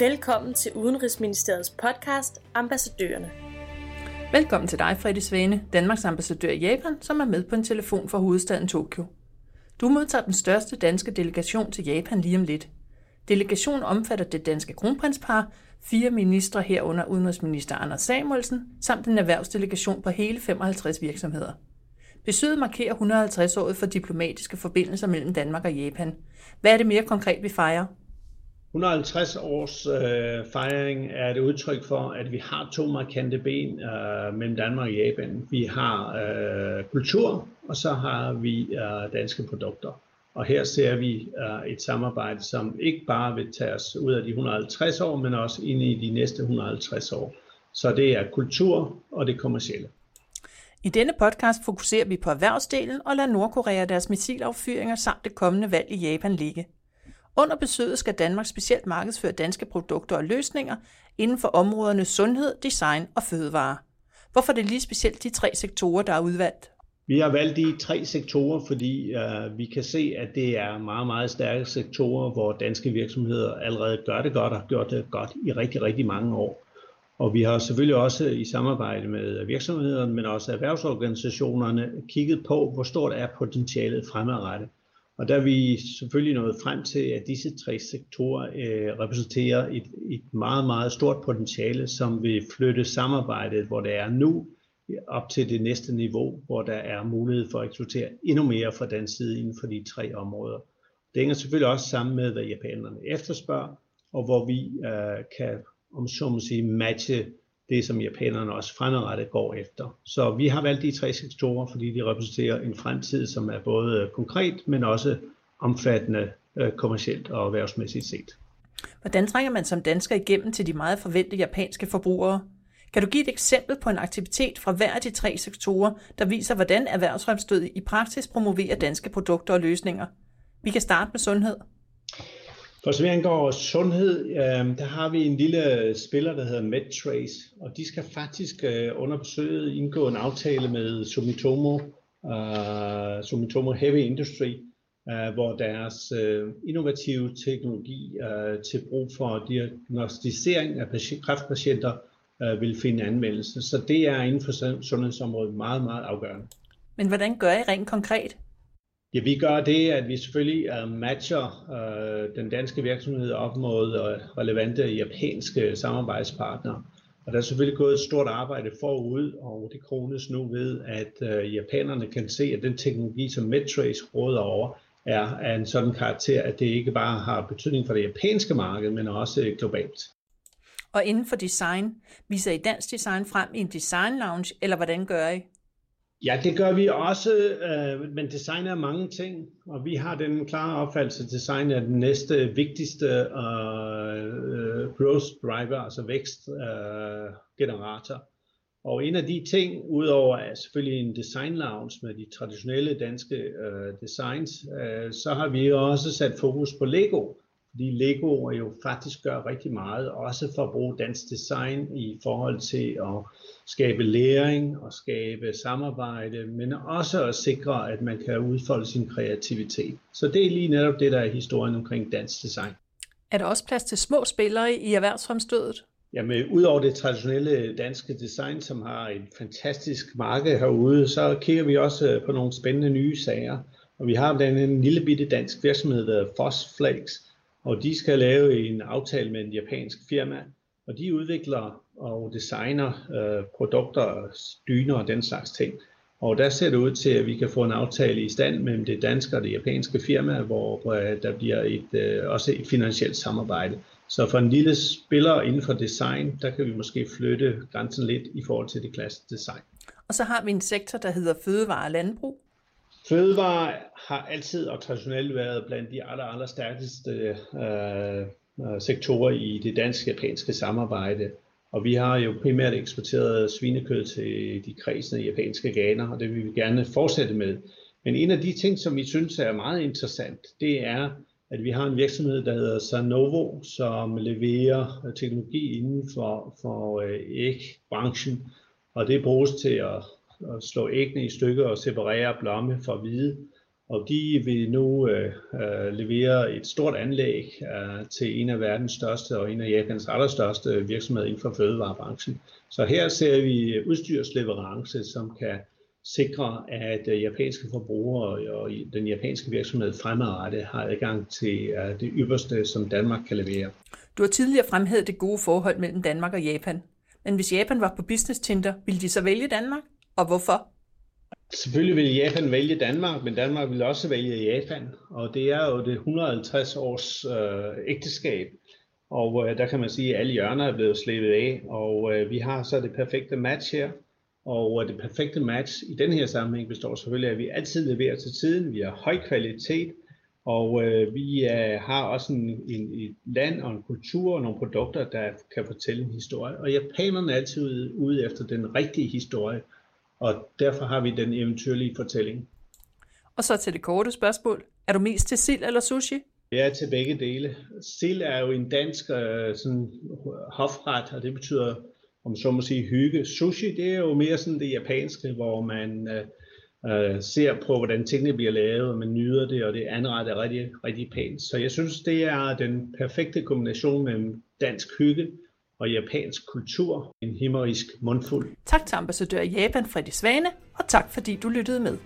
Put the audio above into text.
Velkommen til Udenrigsministeriets podcast Ambassadørerne. Velkommen til dig, Freddy Svane, Danmarks ambassadør i Japan, som er med på en telefon fra hovedstaden Tokyo. Du modtager den største danske delegation til Japan lige om lidt. Delegationen omfatter det danske kronprinspar, fire ministre herunder udenrigsminister Anders Samuelsen, samt en erhvervsdelegation på hele 55 virksomheder. Besøget markerer 150-året for diplomatiske forbindelser mellem Danmark og Japan. Hvad er det mere konkret, vi fejrer? 150 års øh, fejring er et udtryk for, at vi har to markante ben øh, mellem Danmark og Japan. Vi har øh, kultur, og så har vi øh, danske produkter. Og her ser vi øh, et samarbejde, som ikke bare vil tage os ud af de 150 år, men også ind i de næste 150 år. Så det er kultur og det kommercielle. I denne podcast fokuserer vi på erhvervsdelen og lader Nordkorea deres missilaffyringer samt det kommende valg i Japan ligge. Under besøget skal Danmark specielt markedsføre danske produkter og løsninger inden for områderne sundhed, design og fødevare. Hvorfor er det lige specielt de tre sektorer, der er udvalgt? Vi har valgt de tre sektorer, fordi øh, vi kan se, at det er meget, meget stærke sektorer, hvor danske virksomheder allerede gør det godt og har gjort det godt i rigtig, rigtig mange år. Og vi har selvfølgelig også i samarbejde med virksomhederne, men også erhvervsorganisationerne, kigget på, hvor stort er potentialet fremadrettet. Og der er vi selvfølgelig nået frem til, at disse tre sektorer øh, repræsenterer et, et meget, meget stort potentiale, som vil flytte samarbejdet, hvor det er nu, op til det næste niveau, hvor der er mulighed for at eksportere endnu mere fra den side inden for de tre områder. Det hænger selvfølgelig også sammen med, hvad japanerne efterspørger, og hvor vi øh, kan, om så må sige, matche det, som japanerne også fremadrettet går efter. Så vi har valgt de tre sektorer, fordi de repræsenterer en fremtid, som er både konkret, men også omfattende øh, kommercielt og erhvervsmæssigt set. Hvordan trænger man som dansker igennem til de meget forventede japanske forbrugere? Kan du give et eksempel på en aktivitet fra hver af de tre sektorer, der viser, hvordan erhvervsfremstød i praksis promoverer danske produkter og løsninger? Vi kan starte med sundhed. For så vidt angår sundhed, øh, der har vi en lille spiller, der hedder MedTrace, og de skal faktisk øh, under besøget indgå en aftale med Sumitomo, øh, Sumitomo Heavy Industry, øh, hvor deres øh, innovative teknologi øh, til brug for diagnostisering af kræftpatienter øh, vil finde anvendelse. Så det er inden for sundhedsområdet meget, meget afgørende. Men hvordan gør I rent konkret? Ja, vi gør det, at vi selvfølgelig uh, matcher uh, den danske virksomhed op mod uh, relevante japanske samarbejdspartnere. Og der er selvfølgelig gået et stort arbejde forud, og det krones nu ved, at uh, japanerne kan se, at den teknologi, som Medtrace råder over, er af en sådan karakter, at det ikke bare har betydning for det japanske marked, men også globalt. Og inden for design, viser I dansk design frem i en design lounge, eller hvordan gør I? Ja, det gør vi også, øh, men design er mange ting, og vi har den klare opfattelse, at design er den næste vigtigste øh, øh growth driver, altså vækstgenerator. Øh, og en af de ting, udover at selvfølgelig en design lounge med de traditionelle danske øh, designs, øh, så har vi også sat fokus på Lego. Fordi Lego jo faktisk gør rigtig meget, også for at bruge dansk design i forhold til at skabe læring og skabe samarbejde, men også at sikre, at man kan udfolde sin kreativitet. Så det er lige netop det, der er historien omkring dansk design. Er der også plads til små spillere i erhvervsfremstødet? Jamen, udover det traditionelle danske design, som har et fantastisk marked herude, så kigger vi også på nogle spændende nye sager. Og vi har blandt andet en lille bitte dansk virksomhed, der hedder Fosflakes, og de skal lave en aftale med en japansk firma, og de udvikler og designer øh, produkter, dyner og den slags ting. Og der ser det ud til, at vi kan få en aftale i stand mellem det danske og det japanske firma, hvor øh, der bliver et, øh, også et finansielt samarbejde. Så for en lille spiller inden for design, der kan vi måske flytte grænsen lidt i forhold til det klassiske design. Og så har vi en sektor, der hedder fødevare og landbrug. Fødevare har altid og traditionelt været blandt de aller, aller stærkeste øh, øh, sektorer i det dansk-japanske samarbejde. Og vi har jo primært eksporteret svinekød til de kredsende japanske ganer, og det vil vi gerne fortsætte med. Men en af de ting, som vi synes er meget interessant, det er, at vi har en virksomhed, der hedder Sanovo, som leverer teknologi inden for, for øh, ægbranchen, og det bruges til at, og slå æggene i stykker og separere blomme fra hvide. og de vil nu øh, øh, levere et stort anlæg øh, til en af verdens største og en af Japans allerstørste virksomheder inden for fødevarebranchen. Så her ser vi udstyrsleverance, som kan sikre, at øh, japanske forbrugere og den japanske virksomhed fremadrettet har adgang til øh, det ypperste, som Danmark kan levere. Du har tidligere fremhævet det gode forhold mellem Danmark og Japan. Men hvis Japan var på business Tinder, ville de så vælge Danmark? Og hvorfor? Selvfølgelig vil Japan vælge Danmark, men Danmark vil også vælge Japan. Og det er jo det 150 års øh, ægteskab. Og øh, der kan man sige, at alle hjørner er blevet slæbet af. Og øh, vi har så det perfekte match her. Og øh, det perfekte match i den her sammenhæng består selvfølgelig af, at vi altid leverer til tiden. Vi har høj kvalitet. Og øh, vi øh, har også en, en, et land og en kultur og nogle produkter, der kan fortælle en historie. Og japanerne er altid ude efter den rigtige historie og derfor har vi den eventyrlige fortælling. Og så til det korte spørgsmål. Er du mest til sild eller sushi? Er til begge dele. Sild er jo en dansk øh, sådan, hofret, og det betyder, om så må sige, hygge. Sushi, det er jo mere sådan det japanske, hvor man øh, øh, ser på, hvordan tingene bliver lavet, og man nyder det, og det anret er rigtig, rigtig pænt. Så jeg synes, det er den perfekte kombination mellem dansk hygge og japansk kultur en himmerisk mundfuld. Tak til ambassadør i Japan, Freddy Svane, og tak fordi du lyttede med.